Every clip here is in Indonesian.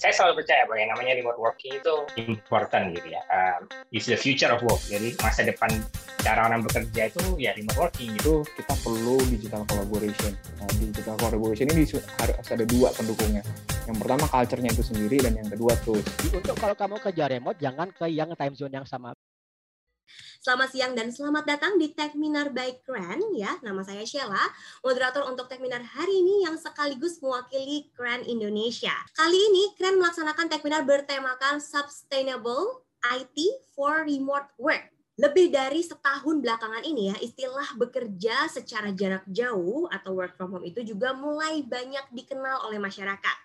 saya selalu percaya bahwa yang namanya remote working itu important gitu ya. Uh, it's the future of work. Jadi masa depan cara orang bekerja itu ya remote working gitu. Itu kita perlu digital collaboration. Nah, digital collaboration ini harus ada dua pendukungnya. Yang pertama culture-nya itu sendiri dan yang kedua tools. Untuk kalau kamu kerja remote jangan ke yang time zone yang sama. Selamat siang dan selamat datang di Techminar by Kran ya. Nama saya Sheila, moderator untuk Techminar hari ini yang sekaligus mewakili Kran Indonesia. Kali ini Kran melaksanakan Techminar bertemakan Sustainable IT for Remote Work. Lebih dari setahun belakangan ini ya, istilah bekerja secara jarak jauh atau work from home itu juga mulai banyak dikenal oleh masyarakat.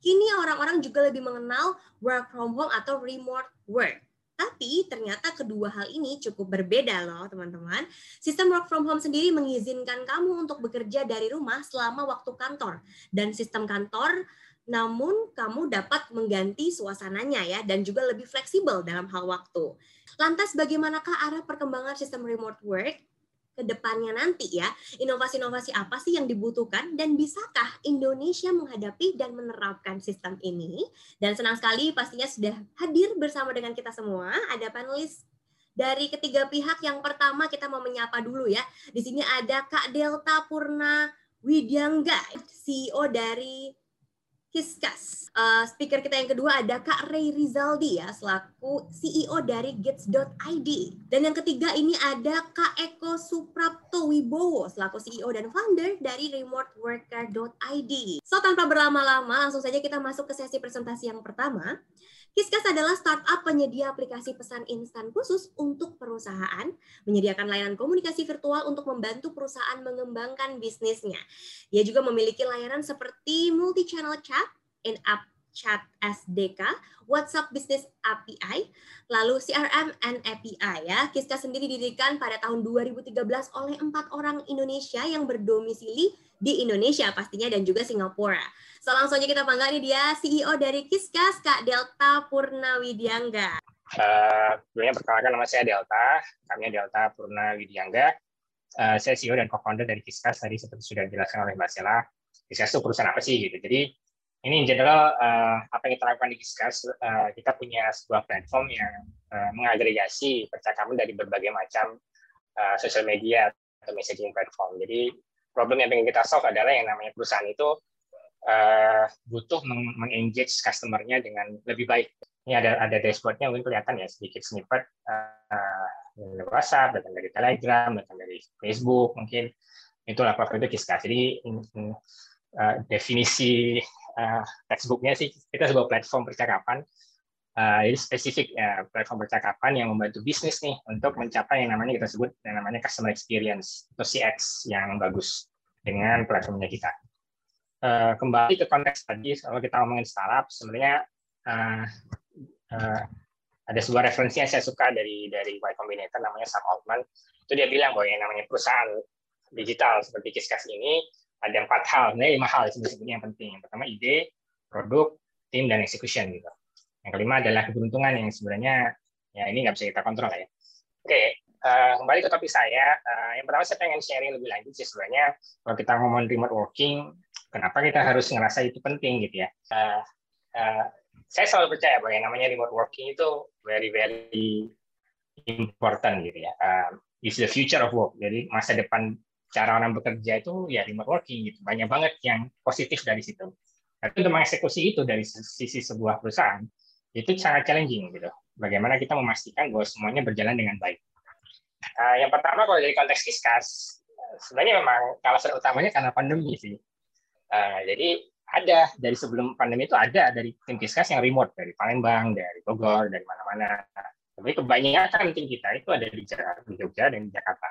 Kini orang-orang juga lebih mengenal work from home atau remote work. Tapi ternyata kedua hal ini cukup berbeda loh teman-teman. Sistem work from home sendiri mengizinkan kamu untuk bekerja dari rumah selama waktu kantor. Dan sistem kantor namun kamu dapat mengganti suasananya ya dan juga lebih fleksibel dalam hal waktu. Lantas bagaimanakah arah perkembangan sistem remote work? Ke depannya nanti ya. Inovasi-inovasi apa sih yang dibutuhkan dan bisakah Indonesia menghadapi dan menerapkan sistem ini? Dan senang sekali pastinya sudah hadir bersama dengan kita semua. Ada panelis dari ketiga pihak. Yang pertama kita mau menyapa dulu ya. Di sini ada Kak Delta Purna Widyangga, CEO dari Kiskas. Uh, speaker kita yang kedua ada Kak Ray Rizaldi ya, selaku CEO dari Gits.id. Dan yang ketiga ini ada Kak Eko Suprapto Wibowo, selaku CEO dan founder dari remoteworker.id. So, tanpa berlama-lama, langsung saja kita masuk ke sesi presentasi yang pertama. Kiskas adalah startup penyedia aplikasi pesan instan khusus untuk perusahaan, menyediakan layanan komunikasi virtual untuk membantu perusahaan mengembangkan bisnisnya. Dia juga memiliki layanan seperti multi-channel chat, in-app chat SDK, WhatsApp Business API, lalu CRM and API ya. Kiska sendiri didirikan pada tahun 2013 oleh empat orang Indonesia yang berdomisili di Indonesia pastinya dan juga Singapura. So langsung aja kita panggil ini dia CEO dari Kiskas, Kak Delta Purnawidiangga. Uh, sebelumnya perkenalkan nama saya Delta, kami Delta Purnawidiangga. Uh, saya CEO dan co-founder dari Kiskas, tadi seperti sudah dijelaskan oleh Mbak Sela. Kiskas itu perusahaan apa sih gitu. Jadi ini in general uh, apa yang kita lakukan di Kiskas, uh, kita punya sebuah platform yang uh, mengagregasi percakapan dari berbagai macam uh, sosial media atau messaging platform. Jadi problem yang ingin kita solve adalah yang namanya perusahaan itu uh, butuh mengengage customer-nya dengan lebih baik. Ini ada ada dashboard-nya mungkin kelihatan ya sedikit snippet uh, dari WhatsApp, datang dari Telegram, datang dari Facebook mungkin itulah platform itu Kiskas. Jadi uh, definisi uh, textbooknya sih kita sebuah platform percakapan uh, jadi spesifik ya, platform percakapan yang membantu bisnis nih untuk mencapai yang namanya kita sebut yang namanya customer experience atau CX yang bagus dengan platformnya kita. Uh, kembali ke konteks tadi kalau kita ngomongin startup sebenarnya uh, uh, ada sebuah referensi yang saya suka dari dari Y Combinator namanya Sam Altman itu dia bilang bahwa yang namanya perusahaan digital seperti Kiskas ini ada empat hal, sebenarnya lima hal sebetulnya yang penting. Yang pertama ide, produk, tim, dan execution gitu. Yang kelima adalah keberuntungan yang sebenarnya ya ini nggak bisa kita kontrol ya. Oke, uh, kembali ke topik saya. Uh, yang pertama saya pengen sharing lebih lanjut sih sebenarnya kalau kita ngomong remote working, kenapa kita harus ngerasa itu penting gitu ya. Uh, uh, saya selalu percaya bahwa yang namanya remote working itu very very important gitu ya. Uh, it's the future of work. Jadi masa depan cara orang bekerja itu ya remote working gitu. Banyak banget yang positif dari situ. Tapi untuk mengeksekusi itu dari sisi sebuah perusahaan itu sangat challenging gitu. Bagaimana kita memastikan bahwa semuanya berjalan dengan baik. Uh, yang pertama kalau dari konteks Kiskas, sebenarnya memang alasan utamanya karena pandemi sih. Uh, jadi ada dari sebelum pandemi itu ada dari tim Kiskas yang remote dari Palembang, dari Bogor, dari mana-mana. Tapi kebanyakan tim kita itu ada di Jogja dan di Jakarta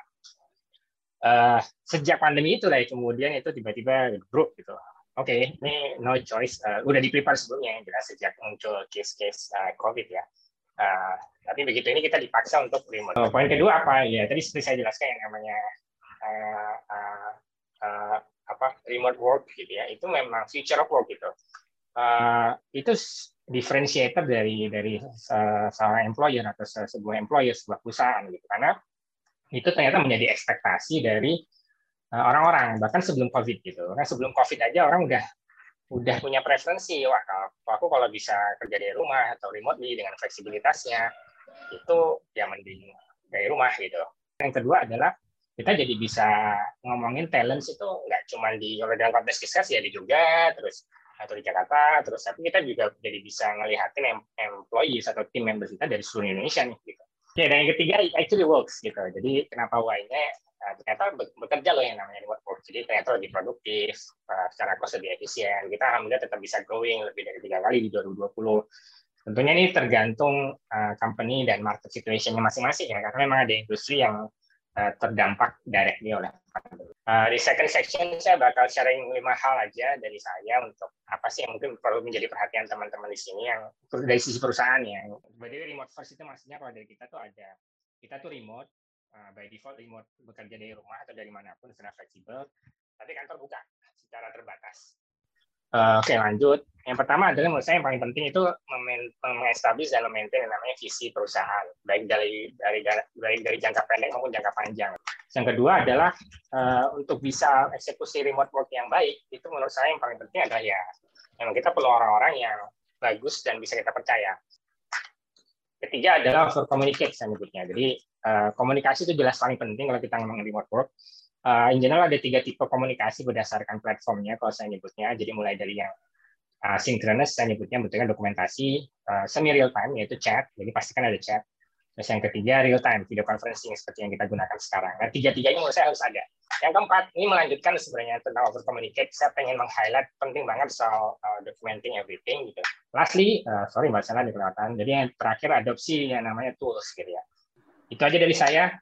uh, sejak pandemi itu lah kemudian itu tiba-tiba grup gitu. Oke okay, ini no choice. Uh, udah di prepare sebelumnya yang jelas sejak muncul case-case uh, covid ya. Uh, tapi begitu ini kita dipaksa untuk remote. Oh, poin kedua apa? Ya tadi seperti saya jelaskan yang namanya uh, uh, uh, apa remote work gitu ya. Itu memang future of work gitu. Uh, itu differentiator dari dari uh, seorang employer atau sebuah employer sebuah perusahaan gitu. Karena itu ternyata menjadi ekspektasi dari eh, orang-orang bahkan sebelum COVID gitu. Karena sebelum COVID aja orang udah udah punya preferensi, wah kalau aku kalau bisa kerja dari rumah atau remotely dengan fleksibilitasnya, itu ya mending dari rumah gitu. Yang kedua adalah kita jadi bisa ngomongin talent itu nggak cuma di kalau dalam konteks discuss ya di Jogja terus atau di Jakarta terus tapi kita juga jadi bisa ngelihatin employees atau tim members kita dari seluruh Indonesia nih gitu. Ya dan yang ketiga actually works gitu. Jadi kenapa why-nya uh, ternyata bekerja loh yang namanya remote work. Jadi ternyata lebih produktif, uh, secara cost lebih efisien. Kita alhamdulillah tetap bisa growing lebih dari tiga kali di 2020 Tentunya ini tergantung uh, company dan market situation-nya masing-masing ya, karena memang ada industri yang uh, terdampak directly oleh. Uh, di second section saya bakal sharing lima hal aja dari saya untuk apa sih yang mungkin perlu menjadi perhatian teman-teman di sini yang dari sisi perusahaan ya. Jadi remote first itu maksudnya kalau dari kita tuh ada kita tuh remote uh, by default remote bekerja dari rumah atau dari mana pun secara fleksibel, tapi kantor buka secara terbatas. Uh, Oke lanjut. Yang pertama adalah menurut saya yang paling penting itu mengestablish dan memaintain yang namanya visi perusahaan, baik dari dari dari dari jangka pendek maupun jangka panjang. Yang kedua adalah uh, untuk bisa eksekusi remote work yang baik, itu menurut saya yang paling penting adalah ya memang kita perlu orang-orang yang bagus dan bisa kita percaya. Ketiga adalah for communicate saya nyebutnya. Jadi uh, komunikasi itu jelas paling penting kalau kita ngomongin remote work uh, in general ada tiga tipe komunikasi berdasarkan platformnya kalau saya nyebutnya. Jadi mulai dari yang uh, synchronous saya nyebutnya bentuknya dokumentasi, uh, semi real time yaitu chat, jadi pastikan ada chat. Terus yang ketiga real time video conferencing seperti yang kita gunakan sekarang. Nah tiga-tiganya menurut saya harus ada. Yang keempat ini melanjutkan sebenarnya tentang over communicate. Saya pengen meng-highlight penting banget soal uh, documenting everything gitu. Lastly, uh, sorry mbak Salah kelihatan. Jadi yang terakhir adopsi yang namanya tools gitu ya. Itu aja dari saya.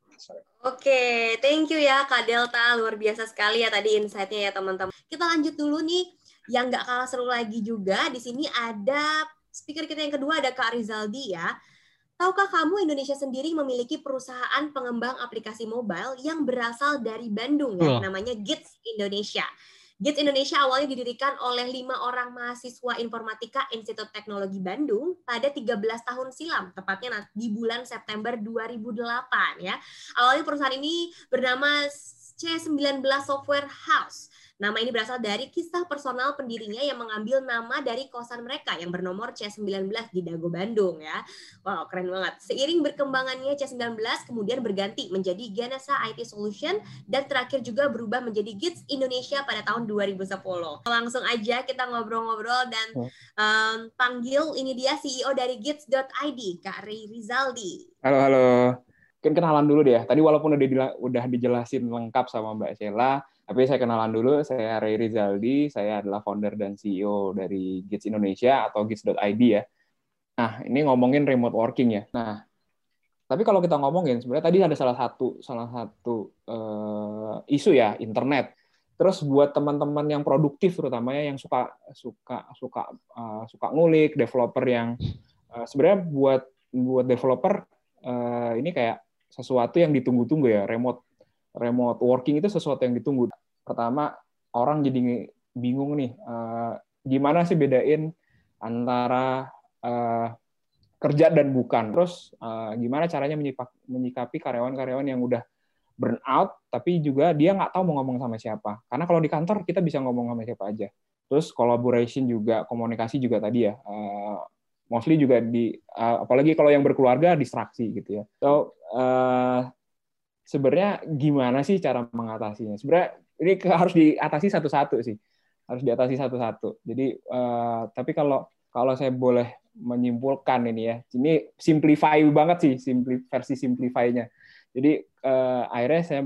Oke, thank you ya Kak Delta. Luar biasa sekali ya tadi insight-nya ya teman-teman. Kita lanjut dulu nih. Yang nggak kalah seru lagi juga, di sini ada speaker kita yang kedua ada Kak Rizaldi ya. Tahukah kamu Indonesia sendiri memiliki perusahaan pengembang aplikasi mobile yang berasal dari Bandung ya, namanya Gits Indonesia. Git Indonesia awalnya didirikan oleh lima orang mahasiswa informatika Institut Teknologi Bandung pada 13 tahun silam, tepatnya di bulan September 2008 ya. Awalnya perusahaan ini bernama C19 Software House Nama ini berasal dari kisah personal pendirinya yang mengambil nama dari kosan mereka yang bernomor C19 di Dago Bandung ya. Wow, keren banget. Seiring berkembangannya C19 kemudian berganti menjadi Genesa IT Solution dan terakhir juga berubah menjadi Gits Indonesia pada tahun 2010. Langsung aja kita ngobrol-ngobrol dan um, panggil ini dia CEO dari Gits.id, Kak Ray Rizaldi. Halo, halo. Mungkin kenalan dulu deh. Tadi walaupun udah udah dijelasin lengkap sama Mbak Sheila, tapi saya kenalan dulu, saya Ray Rizaldi, saya adalah founder dan CEO dari Gits Indonesia atau Gits.id ya. Nah, ini ngomongin remote working ya. Nah, tapi kalau kita ngomongin sebenarnya tadi ada salah satu salah satu uh, isu ya internet. Terus buat teman-teman yang produktif terutamanya yang suka suka suka uh, suka ngulik, developer yang uh, sebenarnya buat buat developer uh, ini kayak sesuatu yang ditunggu-tunggu ya remote remote working itu sesuatu yang ditunggu. Pertama, orang jadi bingung nih, uh, gimana sih bedain antara uh, kerja dan bukan. Terus uh, gimana caranya menyikapi karyawan-karyawan yang udah burn out, tapi juga dia nggak tahu mau ngomong sama siapa. Karena kalau di kantor kita bisa ngomong sama siapa aja. Terus collaboration juga, komunikasi juga tadi ya. Uh, mostly juga di, uh, apalagi kalau yang berkeluarga distraksi gitu ya. So uh, sebenarnya gimana sih cara mengatasinya? Sebenarnya ini harus diatasi satu-satu sih, harus diatasi satu-satu. Jadi uh, tapi kalau kalau saya boleh menyimpulkan ini ya, ini simplify banget sih, simpli, versi simplify-nya. Jadi uh, akhirnya saya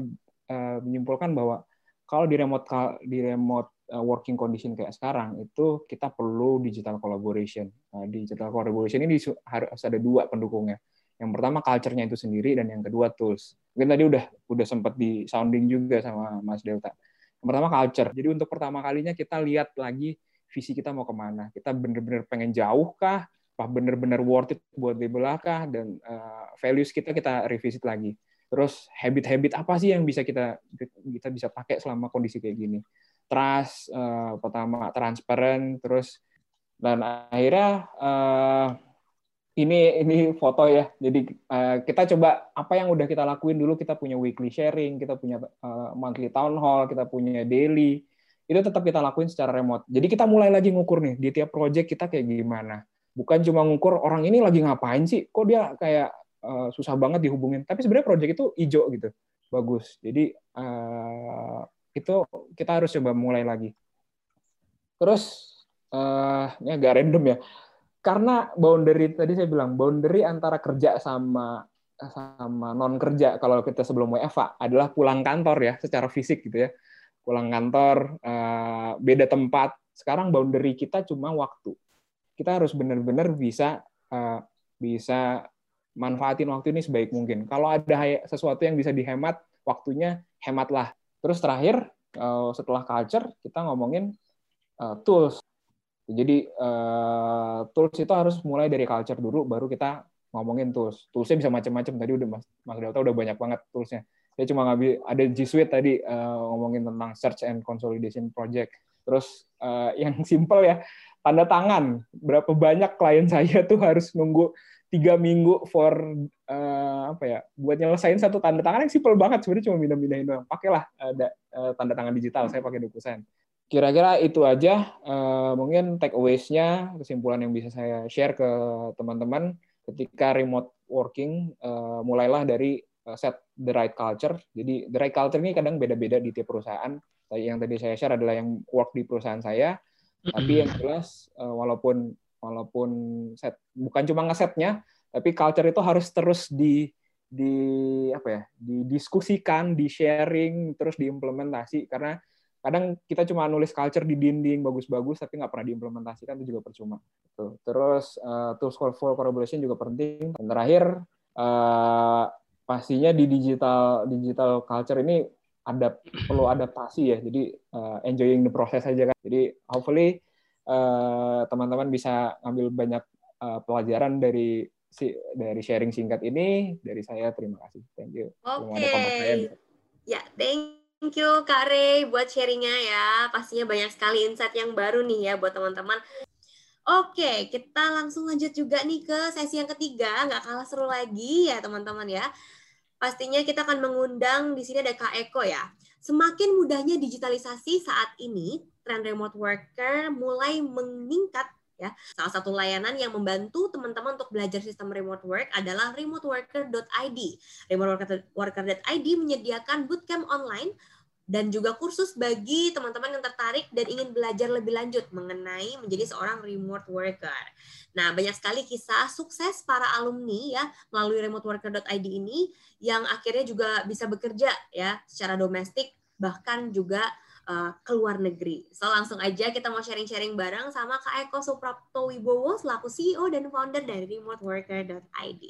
uh, menyimpulkan bahwa kalau di remote di remote working condition kayak sekarang itu kita perlu digital collaboration. Nah, digital collaboration ini harus ada dua pendukungnya yang pertama culture-nya itu sendiri dan yang kedua tools. Mungkin tadi udah udah sempat di sounding juga sama Mas Delta. Yang pertama culture. Jadi untuk pertama kalinya kita lihat lagi visi kita mau ke mana. Kita bener-bener pengen jauh kah? Apa bener-bener worth it buat dibelah kah? Dan uh, values kita kita revisit lagi. Terus habit-habit apa sih yang bisa kita kita bisa pakai selama kondisi kayak gini? Trust, uh, pertama transparent, terus dan akhirnya uh, ini ini foto ya. Jadi uh, kita coba apa yang udah kita lakuin dulu. Kita punya weekly sharing, kita punya uh, monthly town hall, kita punya daily, itu tetap kita lakuin secara remote. Jadi kita mulai lagi ngukur nih di tiap project kita kayak gimana. Bukan cuma ngukur orang ini lagi ngapain sih, kok dia kayak uh, susah banget dihubungin. Tapi sebenarnya project itu hijau gitu, bagus. Jadi uh, itu kita harus coba mulai lagi. Terus uh, ini agak random ya, karena boundary tadi saya bilang boundary antara kerja sama sama non kerja kalau kita sebelum WFA adalah pulang kantor ya secara fisik gitu ya. Pulang kantor uh, beda tempat. Sekarang boundary kita cuma waktu. Kita harus benar-benar bisa uh, bisa manfaatin waktu ini sebaik mungkin. Kalau ada sesuatu yang bisa dihemat waktunya hematlah terus terakhir uh, setelah culture kita ngomongin uh, tools jadi uh, tools itu harus mulai dari culture dulu baru kita ngomongin tools. Toolsnya bisa macam-macam. Tadi udah Mas, Mas Delta udah banyak banget toolsnya. Saya cuma ngambil ada G Suite tadi ngomongin tentang search and consolidation project. Terus yang simple ya tanda tangan. Berapa banyak klien saya tuh harus nunggu tiga minggu for uh, apa ya buat nyelesain satu tanda tangan yang simple banget sebenarnya cuma pindah-pindahin doang. Pakailah ada uh, tanda tangan digital saya pakai DocuSign. Kira-kira itu aja uh, mungkin take aways-nya kesimpulan yang bisa saya share ke teman-teman. Ketika remote working uh, mulailah dari uh, set the right culture. Jadi the right culture ini kadang beda-beda di tiap perusahaan. Yang tadi saya share adalah yang work di perusahaan saya, tapi yang jelas uh, walaupun walaupun set bukan cuma ngesetnya, tapi culture itu harus terus di di apa ya didiskusikan, di sharing, terus diimplementasi karena kadang kita cuma nulis culture di dinding bagus-bagus tapi nggak pernah diimplementasikan itu juga percuma. Gitu. Terus uh, tools for collaboration juga penting. Dan terakhir uh, pastinya di digital digital culture ini ada perlu adaptasi ya. Jadi uh, enjoying the process aja kan. Jadi hopefully teman-teman uh, bisa ngambil banyak uh, pelajaran dari si dari sharing singkat ini dari saya terima kasih. Thank you. Oke. Okay. Ya, thank Thank you Kak Rey buat sharingnya ya. Pastinya banyak sekali insight yang baru nih ya buat teman-teman. Oke, kita langsung lanjut juga nih ke sesi yang ketiga. Nggak kalah seru lagi ya teman-teman ya. Pastinya kita akan mengundang di sini ada Kak Eko ya. Semakin mudahnya digitalisasi saat ini, tren remote worker mulai meningkat ya. Salah satu layanan yang membantu teman-teman untuk belajar sistem remote work adalah remoteworker.id. Remoteworker.id menyediakan bootcamp online dan juga kursus bagi teman-teman yang tertarik dan ingin belajar lebih lanjut mengenai menjadi seorang remote worker. Nah, banyak sekali kisah sukses para alumni ya melalui remoteworker.id ini yang akhirnya juga bisa bekerja ya secara domestik bahkan juga uh, ke luar negeri. So langsung aja kita mau sharing-sharing bareng sama Kak Eko Suprapto Wibowo selaku CEO dan founder dari remoteworker.id.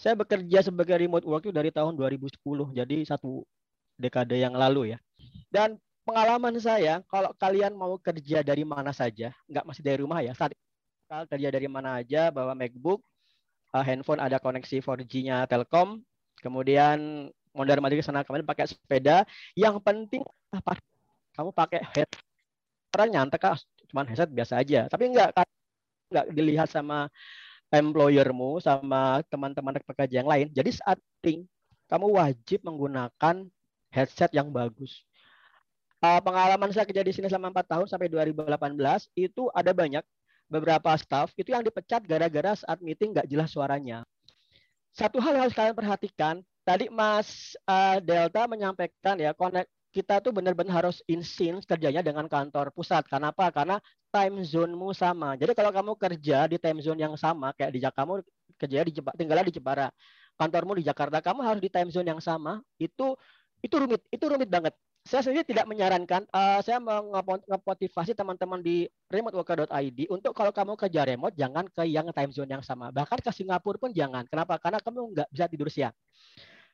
Saya bekerja sebagai remote worker dari tahun 2010, jadi satu dekade yang lalu ya. Dan pengalaman saya, kalau kalian mau kerja dari mana saja, nggak masih dari rumah ya, saat kerja dari mana aja, bawa MacBook, uh, handphone ada koneksi 4G-nya Telkom, kemudian mondar mandir ke sana kemarin pakai sepeda. Yang penting apa kamu pakai head orang nyantek kah cuman headset biasa aja. Tapi enggak enggak dilihat sama employermu sama teman-teman pekerja yang lain. Jadi saat ting kamu wajib menggunakan headset yang bagus. Uh, pengalaman saya kerja di sini selama 4 tahun sampai 2018 itu ada banyak beberapa staff itu yang dipecat gara-gara saat meeting nggak jelas suaranya. Satu hal yang harus kalian perhatikan tadi Mas uh, Delta menyampaikan ya connect kita tuh benar-benar harus in sync kerjanya dengan kantor pusat. Kenapa? Karena time zone-mu sama. Jadi kalau kamu kerja di time zone yang sama, kayak di Jakarta, kamu kerja di Jepara, tinggalnya di Jepara, kantormu di Jakarta, kamu harus di time zone yang sama. Itu itu rumit, itu rumit banget. Saya sendiri tidak menyarankan, uh, saya mengomotivasi teman-teman di remoteworker.id untuk kalau kamu kerja remote, jangan ke yang time zone yang sama. Bahkan ke Singapura pun jangan. Kenapa? Karena kamu nggak bisa tidur siang.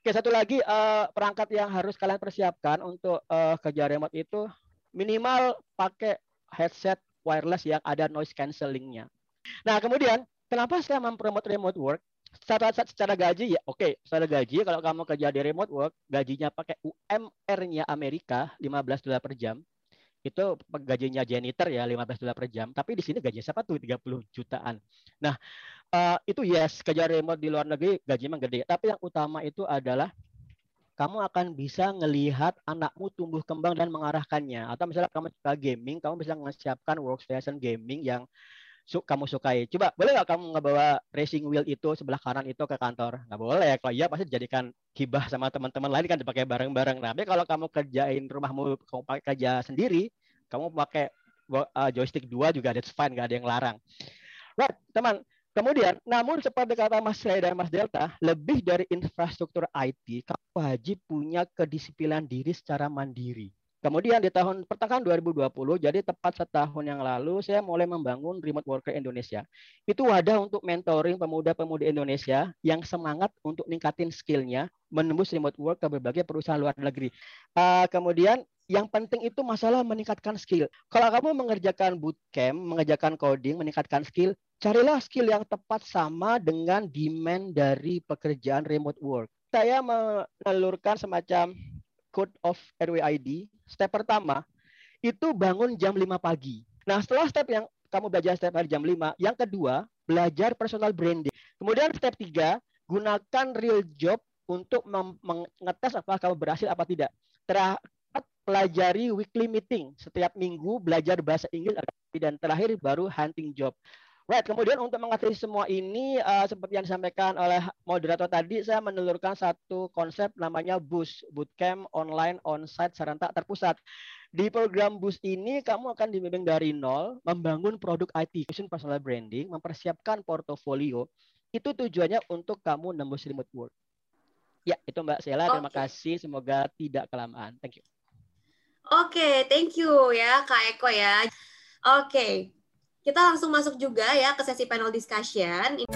Oke, satu lagi uh, perangkat yang harus kalian persiapkan untuk uh, kerja remote itu minimal pakai headset wireless yang ada noise cancellingnya. Nah, kemudian kenapa saya mempromote remote work? Secara, secara gaji ya, oke, okay, secara gaji kalau kamu kerja di remote work, gajinya pakai UMR-nya Amerika 15 dolar per jam. Itu gajinya janitor ya 15 dolar per jam, tapi di sini gaji siapa tuh 30 jutaan. Nah, uh, itu yes kerja remote di luar negeri gaji memang gede tapi yang utama itu adalah kamu akan bisa ngelihat anakmu tumbuh kembang dan mengarahkannya. Atau misalnya kamu suka gaming, kamu bisa menyiapkan workstation gaming yang su kamu sukai. Coba, boleh nggak kamu ngebawa racing wheel itu sebelah kanan itu ke kantor? Nggak boleh. Kalau iya pasti dijadikan hibah sama teman-teman lain kan dipakai bareng-bareng. Nah, tapi kalau kamu kerjain rumahmu, kamu pakai kerja sendiri, kamu pakai uh, joystick dua juga that's fine, nggak ada yang larang. Right, teman. Kemudian, namun seperti kata Mas Ray dan Mas Delta, lebih dari infrastruktur IT, kamu wajib punya kedisiplinan diri secara mandiri. Kemudian di tahun pertengahan 2020, jadi tepat setahun yang lalu, saya mulai membangun Remote Worker Indonesia. Itu wadah untuk mentoring pemuda-pemudi Indonesia yang semangat untuk ningkatin skillnya, menembus remote work ke berbagai perusahaan luar negeri. Uh, kemudian yang penting itu masalah meningkatkan skill. Kalau kamu mengerjakan bootcamp, mengerjakan coding, meningkatkan skill, carilah skill yang tepat sama dengan demand dari pekerjaan remote work. Saya menelurkan semacam code of RWID Step pertama itu bangun jam 5 pagi. Nah, setelah step yang kamu belajar step hari jam 5, yang kedua, belajar personal branding. Kemudian step 3, gunakan real job untuk mengetes apakah kamu berhasil apa tidak. Terakhir, pelajari weekly meeting. Setiap minggu belajar bahasa Inggris dan terakhir baru hunting job. Right, kemudian untuk mengatasi semua ini, uh, seperti yang disampaikan oleh moderator tadi, saya menelurkan satu konsep namanya BUS, Bootcamp Online Onsite Serentak Terpusat. Di program BUS ini, kamu akan dibimbing dari nol, membangun produk IT, personal branding, mempersiapkan portofolio. Itu tujuannya untuk kamu nembus remote work. Ya, itu Mbak Sela. Terima okay. kasih. Semoga tidak kelamaan. Thank you. Oke, okay, thank you ya Kak Eko ya. Oke, okay. Kita langsung masuk juga ya ke sesi panel discussion.